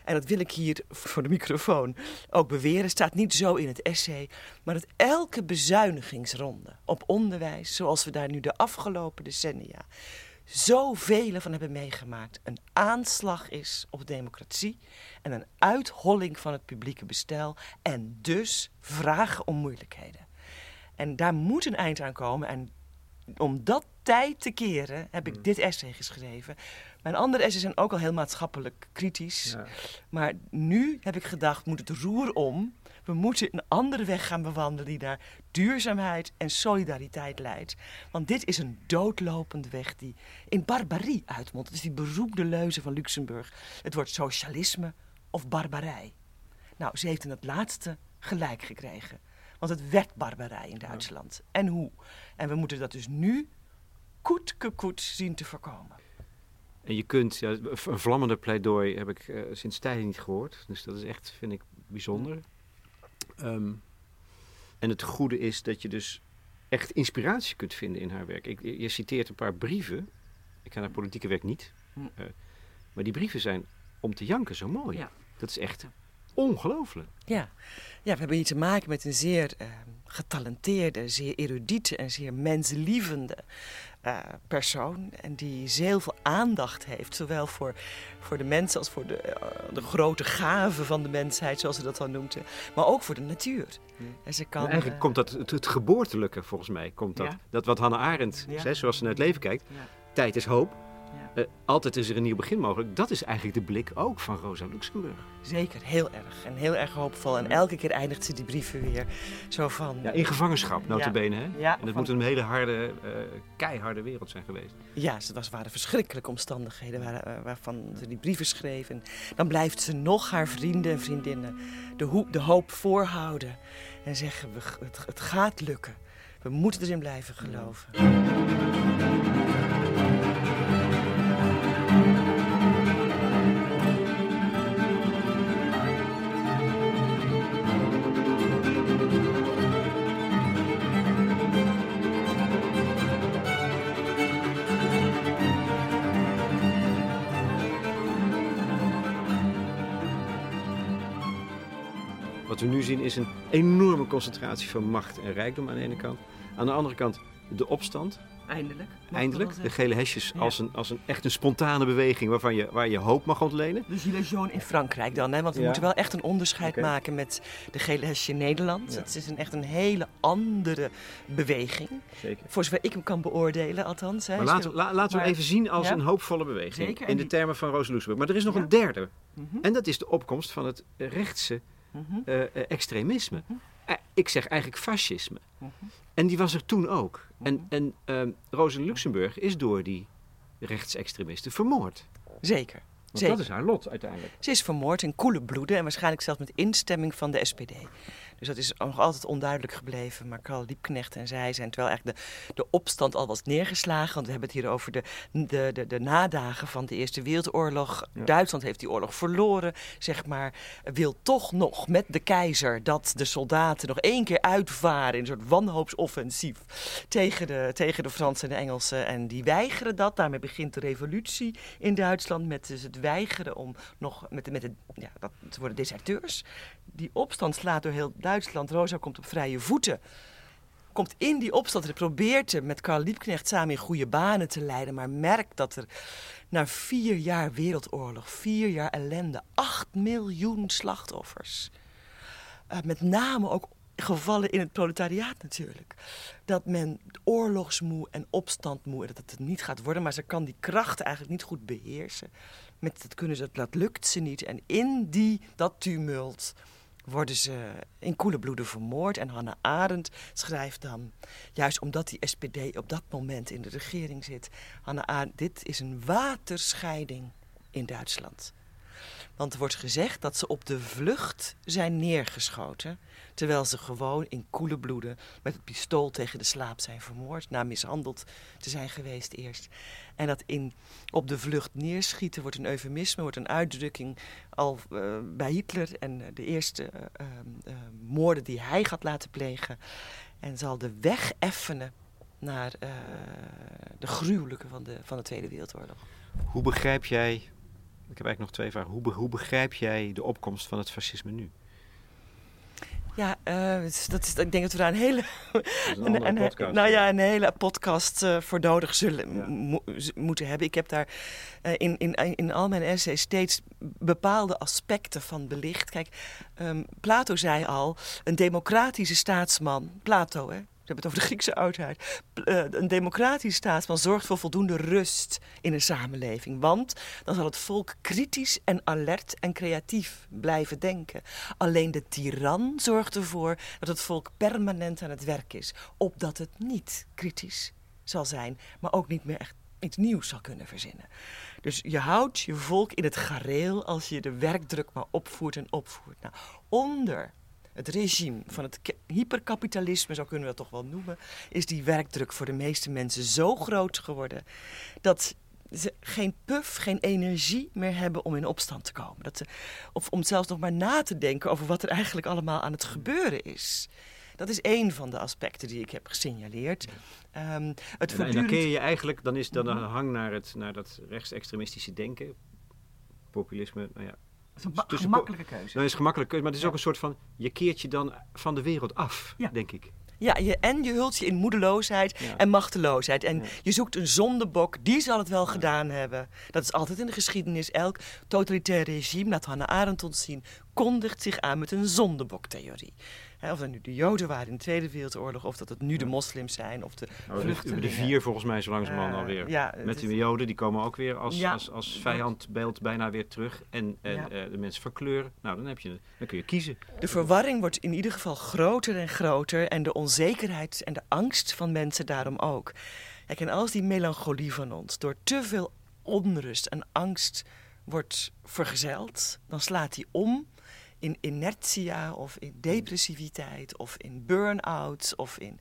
En dat wil ik hier voor de microfoon ook beweren. staat niet zo in het essay. Maar dat elke bezuinigingsronde op onderwijs, zoals we daar nu de afgelopen decennia zoveel van hebben meegemaakt, een aanslag is op democratie en een uitholling van het publieke bestel en dus vragen om moeilijkheden. En daar moet een eind aan komen. En om dat tijd te keren heb ik Mm. dit essay geschreven. Mijn andere essays zijn ook al heel maatschappelijk kritisch. Ja. Maar nu heb ik gedacht, moet het roer om. We moeten een andere weg gaan bewandelen die naar duurzaamheid en solidariteit leidt. Want dit is een doodlopende weg die in barbarie uitmondt. Het is die beroemde leuze van Luxemburg. Het wordt socialisme of barbarij. Nou, ze heeft in het laatste gelijk gekregen. Want het werd barbarij in Duitsland. En hoe? En we moeten dat dus nu koet koet zien te voorkomen. En je kunt, ja, een vlammende pleidooi heb ik eh, sinds tijden niet gehoord. Dus dat is echt, vind ik, bijzonder. Ehm, en het goede is dat je dus echt inspiratie kunt vinden in haar werk. Ik, je citeert een paar brieven. Ik ken haar politieke werk niet. Hm. Eh, maar die brieven zijn om te janken zo mooi. Ja. Dat is echt ongelooflijk. Ja. ja, we hebben hier te maken met een zeer eh, getalenteerde, zeer erudiete en zeer menslievende eh, persoon. En die heel veel aandacht heeft, zowel voor, voor de mensen als voor de, eh, de grote gaven van de mensheid, zoals ze dat dan noemde. Maar ook voor de natuur. En ze kan, eigenlijk eh, komt dat, het, het geboortelijke volgens mij, komt dat. Ja. Dat wat Hannah Arendt Ja. zei, zoals ze naar het leven kijkt. Ja. Tijd is hoop. Ja. Eh, altijd is er een nieuw begin mogelijk. Dat is eigenlijk de blik ook van Rosa Luxemburg. Zeker, heel erg. En heel erg hoopvol. En elke keer eindigt ze die brieven weer zo van... Ja, in gevangenschap, notabene. Hè? Ja, en dat van- moet een hele harde, eh, keiharde wereld zijn geweest. Ja, het was, waren verschrikkelijke omstandigheden waar, eh, waarvan ze die brieven schreef. En dan blijft ze nog haar vrienden en vriendinnen de, hoop, de hoop voorhouden. En zeggen, we, het, het gaat lukken. We moeten erin blijven geloven. Is een enorme concentratie van macht en rijkdom aan de ene kant. Aan de andere kant de opstand. Eindelijk. Eindelijk. De gele hesjes Ja. als, een, als een echt een spontane beweging waarvan je, waar je hoop mag ontlenen. De Gilets jaunes in Frankrijk dan, hè? want we Ja. moeten wel echt een onderscheid maken met de gele hesje in Nederland. Ja. Het is een, echt een hele andere beweging. Zeker. Voor zover ik hem kan beoordelen, althans. Hè. Maar laten, la- laten we hem even zien als een hoopvolle beweging. Zeker, In de termen van Rosa Luxemburg. Maar er is nog een derde. Mhm, En dat is de opkomst van het rechtse mhm, eh, eh, extremisme. Eh, ik zeg eigenlijk fascisme. mhm. En die was er toen ook. En, Mhm. en ehm, Rosa Luxemburg is door die rechtsextremisten vermoord. Zeker. Want Zeker. dat is haar lot uiteindelijk. Ze is vermoord in koele bloeden en waarschijnlijk zelfs met instemming van de SPD. Dus dat is nog altijd onduidelijk gebleven. Maar Karl Liebknecht en zij zijn, terwijl eigenlijk de, de opstand al was neergeslagen. Want we hebben het hier over de, de, de, de nadagen van de Eerste Wereldoorlog. Ja. Duitsland heeft die oorlog verloren, zeg maar. Wil toch nog met de keizer dat de soldaten nog één keer uitvaren in een soort wanhoopsoffensief tegen de, tegen de Fransen en de Engelsen. En die weigeren dat. Daarmee begint de revolutie in Duitsland met dus het weigeren om nog met, de- met de, ja, dat, te worden deserteurs. Die opstand slaat door heel Duitsland. Rosa komt op vrije voeten. Komt in die opstand en probeert hem met Karl Liebknecht samen in goede banen te leiden. Maar merkt dat er na vier jaar wereldoorlog, vier jaar ellende, acht miljoen slachtoffers. Eh, met name ook gevallen in het proletariaat natuurlijk. Dat men oorlogsmoe en opstandmoe, dat het niet gaat worden, maar ze kan die krachten eigenlijk niet goed beheersen. Met dat kunnen ze, dat lukt ze niet. En in die, dat tumult worden ze in koele bloeden vermoord. En Hannah Arendt schrijft dan, juist omdat die SPD op dat moment in de regering zit, Hannah Arendt, dit is een waterscheiding in Duitsland. Want er wordt gezegd dat ze op de vlucht zijn neergeschoten. Terwijl ze gewoon in koele bloeden met het pistool tegen de slaap zijn vermoord. Na mishandeld te zijn geweest eerst. En dat in op de vlucht neerschieten wordt een eufemisme, wordt een uitdrukking al eh, bij Hitler. En eh, de eerste eh, moorden die hij gaat laten plegen. En zal de weg effenen naar de gruwelijke van de, van de Tweede Wereldoorlog. Hoe begrijp jij, ik heb eigenlijk nog twee vragen. Hoe, hoe begrijp jij de opkomst van het fascisme nu? Ja, eh, is- dat is, ik denk dat we daar een hele, een [laughs] een, een- nou ja, een hele podcast eh, voor nodig zullen Ja. mo- z- moeten hebben. Ik heb daar eh, in, in, in al mijn essays steeds bepaalde aspecten van belicht. Kijk, ehm, Plato zei al, een democratische staatsman, Plato hè, We hebben het over de Griekse oudheid. Uh, een democratische staatsman zorgt voor voldoende rust in een samenleving. Want dan zal het volk kritisch en alert en creatief blijven denken. Alleen de tiran zorgt ervoor dat het volk permanent aan het werk is. Opdat het niet kritisch zal zijn, maar ook niet meer echt iets nieuws zal kunnen verzinnen. Dus je houdt je volk in het gareel als je de werkdruk maar opvoert en opvoert. Nou, onder het regime van het hyperkapitalisme, zo kunnen we dat toch wel noemen, is die werkdruk voor de meeste mensen zo groot geworden dat ze geen puff, geen energie meer hebben om in opstand te komen. Dat ze, of om zelfs nog maar na te denken over wat er eigenlijk allemaal aan het gebeuren is. Dat is één van de aspecten die ik heb gesignaleerd. Um, het en, dan je eigenlijk, dan is dan een hang naar, het, naar dat rechtsextremistische denken, populisme, nou ja, is een gemakkelijke keuze. Dat is gemakkelijke keuze, maar het is ook een soort van... je keert je dan van de wereld af, denk ik. Ja, je, en je hult je in moedeloosheid en machteloosheid. En je zoekt een zondebok, die zal het wel gedaan hebben. Dat is altijd in de geschiedenis. Elk totalitair regime, laat Hannah Arendt ons zien, kondigt zich aan met een zondeboktheorie of dat nu de Joden waren in de Tweede Wereldoorlog, of dat het nu de moslims zijn, of de oh, vluchtelingen. De vier volgens mij zo langzamerhand uh, alweer. Ja, Met de Joden, die komen ook weer als, als, als vijandbeeld bijna weer terug. En, en uh, de mensen verkleuren. Nou, dan, heb je, dan kun je kiezen. De verwarring wordt in ieder geval groter en groter. En de onzekerheid en de angst van mensen daarom ook. Kijk, en als die melancholie van ons door te veel onrust en angst wordt vergezeld, dan slaat die om in inertia of in depressiviteit of in burn-out of in...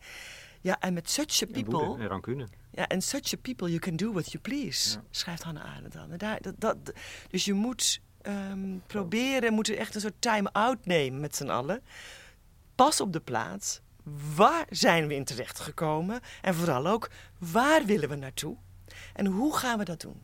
Ja, en met such a people... En rancune. Ja, en such a people you can do what you please, schrijft Hannah Arendt dan. En daar, dat, dat, dus je moet um, proberen, moeten echt een soort time-out nemen met z'n allen. Pas op de plaats. Waar zijn we in terecht gekomen? En vooral ook, waar willen we naartoe? En hoe gaan we dat doen?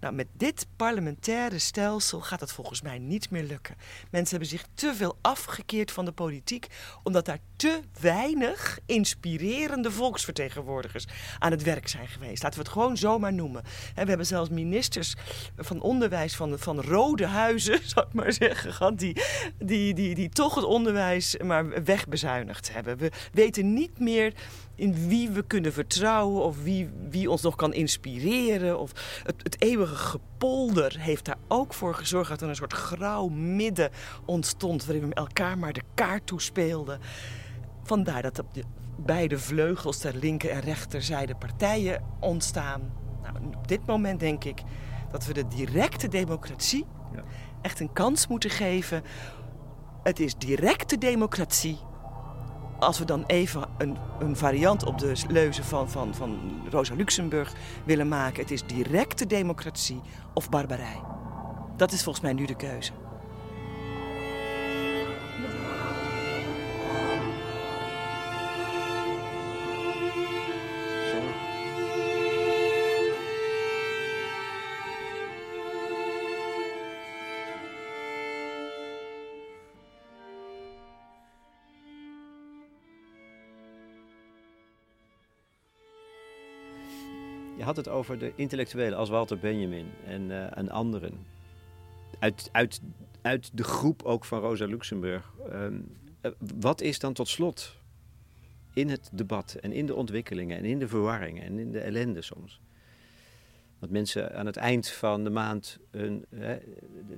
Nou, met dit parlementaire stelsel gaat het volgens mij niet meer lukken. Mensen hebben zich te veel afgekeerd van de politiek, omdat daar te weinig inspirerende volksvertegenwoordigers aan het werk zijn geweest. Laten we het gewoon zomaar noemen. We hebben zelfs ministers van onderwijs van, van rode huizen, [laughs] zou ik maar zeggen, gehad, die, die, die, die toch het onderwijs maar wegbezuinigd hebben. We weten niet meer in wie we kunnen vertrouwen of wie, wie ons nog kan inspireren. Of het, het eeuwige gepolder heeft daar ook voor gezorgd dat er een soort grauw midden ontstond waarin we elkaar maar de kaart toespeelden. Vandaar dat op de beide vleugels ter linker en rechterzijde partijen ontstaan. Nou, op dit moment denk ik dat we de directe democratie ja. echt een kans moeten geven. Het is directe democratie als we dan even een, een variant op de leuze van, van, van Rosa Luxemburg willen maken: het is directe democratie of barbarij. Dat is volgens mij nu de keuze. Had het over de intellectuelen als Walter Benjamin en, uh, en anderen. Uit, uit, uit de groep ook van Rosa Luxemburg. Ehm, eh, wat is dan tot slot in het debat en in de ontwikkelingen en in de verwarringen en in de ellende soms? Dat mensen aan het eind van de maand hun uh,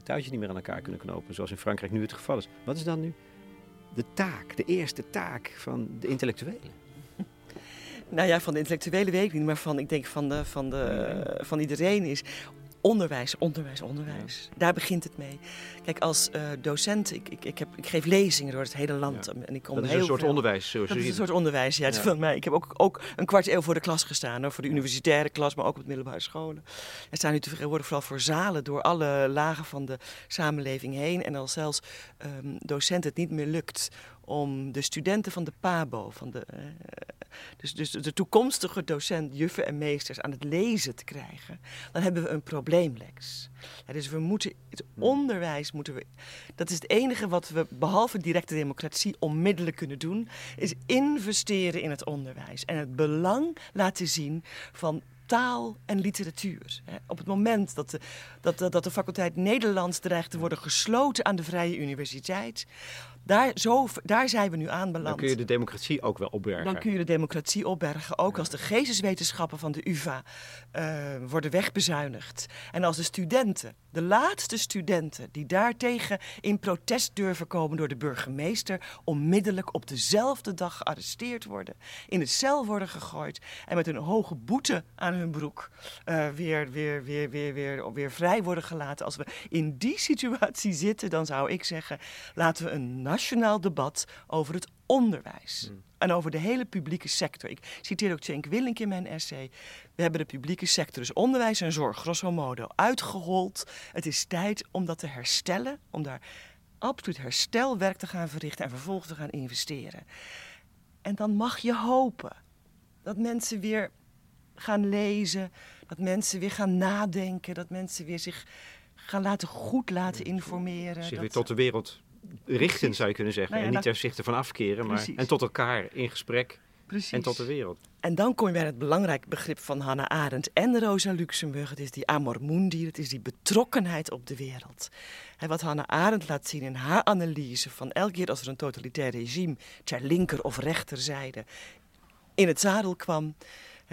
touwtje niet meer aan elkaar kunnen knopen, zoals in Frankrijk nu het geval is. Wat is dan nu de taak, de eerste taak van de intellectuelen? Nou ja, van de intellectuele weet ik niet, maar van, ik denk van, de, van, de, van iedereen is onderwijs, onderwijs, onderwijs. Daar begint het mee. Kijk, als uh, docent, ik, ik, ik, heb, ik geef lezingen door het hele land. En ik kom dat is heel een soort onderwijs, Dat is een soort onderwijs, ja. Van mij. Ik heb ook, ook een kwart eeuw voor de klas gestaan, hoor, voor de universitaire klas, maar ook op middelbare scholen. Er staan nu tegenwoordig vooral voor zalen door alle lagen van de samenleving heen. En als zelfs um, docent het niet meer lukt om de studenten van de PABO, van de, uh, dus, dus de toekomstige docent, juffen en meesters aan het lezen te krijgen, dan hebben we een probleem, Lex. Dus we moeten het onderwijs moeten we. Dat is het enige wat we, behalve directe democratie, onmiddellijk kunnen doen, is investeren in het onderwijs en het belang laten zien van taal en literatuur. Op het moment dat de, dat, dat de faculteit Nederlands dreigt te worden gesloten aan de Vrije Universiteit, Daar, zo, daar zijn we nu aanbeland. Dan kun je de democratie ook wel opbergen. Dan kun je de democratie opbergen. Ook als de geesteswetenschappen van de UvA uh, worden wegbezuinigd. En als de studenten, de laatste studenten die daartegen in protest durven komen door de burgemeester, onmiddellijk op dezelfde dag gearresteerd worden, in de cel worden gegooid en met een hoge boete aan hun broek uh, weer, weer, weer, weer, weer, weer vrij worden gelaten. Als we in die [laughs] situatie zitten, dan zou ik zeggen: laten we een nationaal debat over het onderwijs. Hmm. En over de hele publieke sector. Ik citeer ook Cenk Willink in mijn essay. We hebben de publieke sector, dus onderwijs en zorg, grosso modo, uitgehold. Het is tijd om dat te herstellen, om daar absoluut herstelwerk te gaan verrichten en vervolgens te gaan investeren. En dan mag je hopen dat mensen weer gaan lezen, dat mensen weer gaan nadenken, dat mensen weer zich gaan laten goed laten informeren. Zich weer tot de wereld richten, zou je kunnen zeggen. Nou en niet er zich ervan afkeren, maar en tot elkaar in gesprek. Precies. En tot de wereld. En dan kom je bij het belangrijke begrip van Hannah Arendt en Rosa Luxemburg. Het is die amor mundi, het is die betrokkenheid op de wereld. En wat Hannah Arendt laat zien in haar analyse van elke keer als er een totalitair regime ter linker of rechterzijde in het zadel kwam,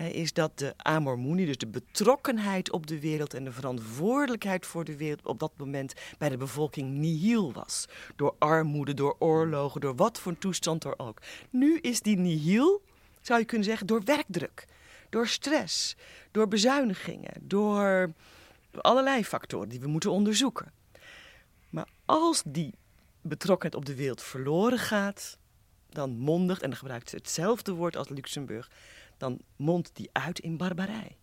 is dat de amor dus de betrokkenheid op de wereld en de verantwoordelijkheid voor de wereld op dat moment bij de bevolking nihil was. Door armoede, door oorlogen, door wat voor toestand er ook. Nu is die nihil, zou je kunnen zeggen, door werkdruk, door stress, door bezuinigingen, door allerlei factoren die we moeten onderzoeken. Maar als die betrokkenheid op de wereld verloren gaat, dan mondigt, en dan gebruikt ze hetzelfde woord als Luxemburg, dan mondt die uit in barbarij.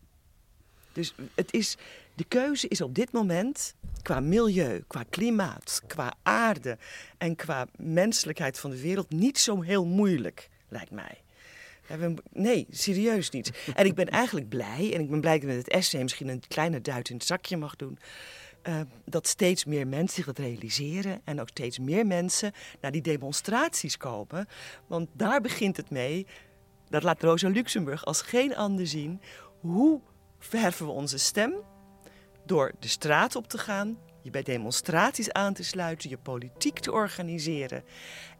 Dus het is, de keuze is op dit moment qua milieu, qua klimaat, qua aarde en qua menselijkheid van de wereld niet zo heel moeilijk, lijkt mij. Nee, serieus niet. En ik ben eigenlijk blij, en ik ben blij dat met het essay misschien een kleine duit in het zakje mag doen. Uh, dat steeds meer mensen zich dat realiseren en ook steeds meer mensen naar die demonstraties komen. Want daar begint het mee dat laat Rosa Luxemburg als geen ander zien. Hoe verheffen we onze stem? Door de straat op te gaan, je bij demonstraties aan te sluiten, je politiek te organiseren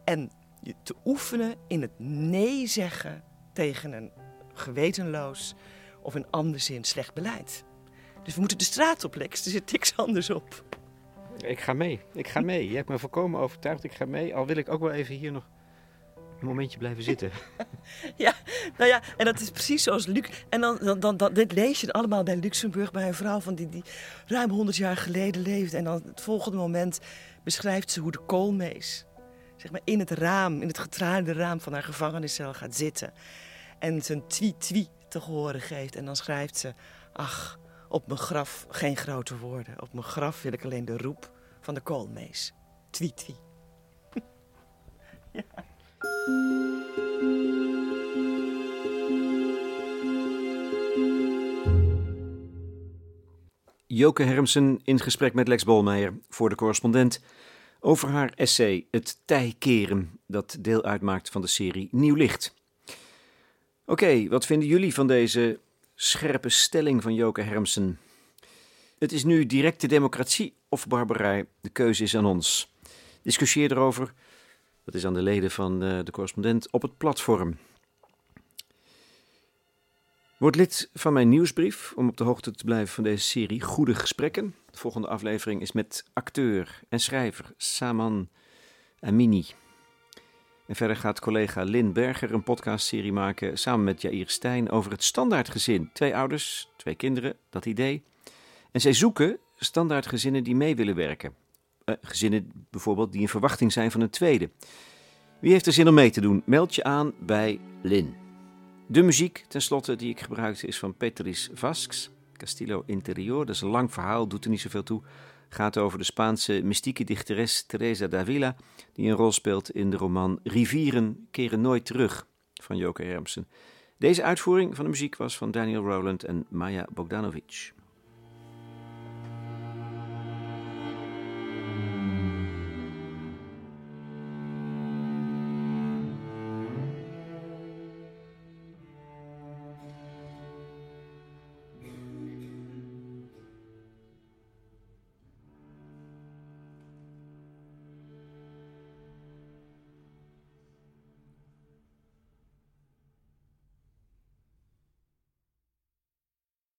en je te oefenen in het nee zeggen tegen een gewetenloos of in andere zin slecht beleid. Dus we moeten de straat op, Lex. Er zit niks anders op. Ik ga mee. Ik ga mee. Je hebt me volkomen overtuigd. Ik ga mee. Al wil ik ook wel even hier nog een momentje blijven zitten. [laughs] [laughs] ja, nou ja, en dat is precies zoals Luc. En dan, dan, dan, dan, dit lees je allemaal bij Luxemburg, bij een vrouw van die, die ruim 100 jaar geleden leefde. En dan het volgende moment beschrijft ze hoe de koolmees zeg maar, in het raam, in het getraliede raam van haar gevangeniscel gaat zitten. En zijn twie-twie te horen geeft. En dan schrijft ze: Ach, op mijn graf geen grote woorden. Op mijn graf wil ik alleen de roep van de koolmees. Twie-twie. [laughs] ja. Joke Hermsen in gesprek met Lex Bolmeijer voor de correspondent over haar essay Het Tijkeren, dat deel uitmaakt van de serie Nieuw Licht. Oké, wat vinden jullie van deze scherpe stelling van Joke Hermsen? Het is nu directe democratie of barbarij, de keuze is aan ons. Discussieer erover dat is aan de leden van de, de correspondent op het platform. Word lid van mijn nieuwsbrief om op de hoogte te blijven van deze serie Goede Gesprekken. De volgende aflevering is met acteur en schrijver Saman Amini. En verder gaat collega Lin Berger een podcastserie maken samen met Jair Stijn over het standaardgezin. Twee ouders, twee kinderen, dat idee. En zij zoeken standaardgezinnen die mee willen werken. Uh, gezinnen bijvoorbeeld die in verwachting zijn van een tweede. Wie heeft er zin om mee te doen? Meld je aan bij Lin. De muziek, tenslotte, die ik gebruikte is van Petris Vasks. Castillo Interior, dat is een lang verhaal, doet er niet zoveel toe. Gaat over de Spaanse mystieke dichteres Teresa Davila, die een rol speelt in de roman Rivieren keren nooit terug van Joke Hermsen. Deze uitvoering van de muziek was van Daniel Rowland en Maya Bogdanovic.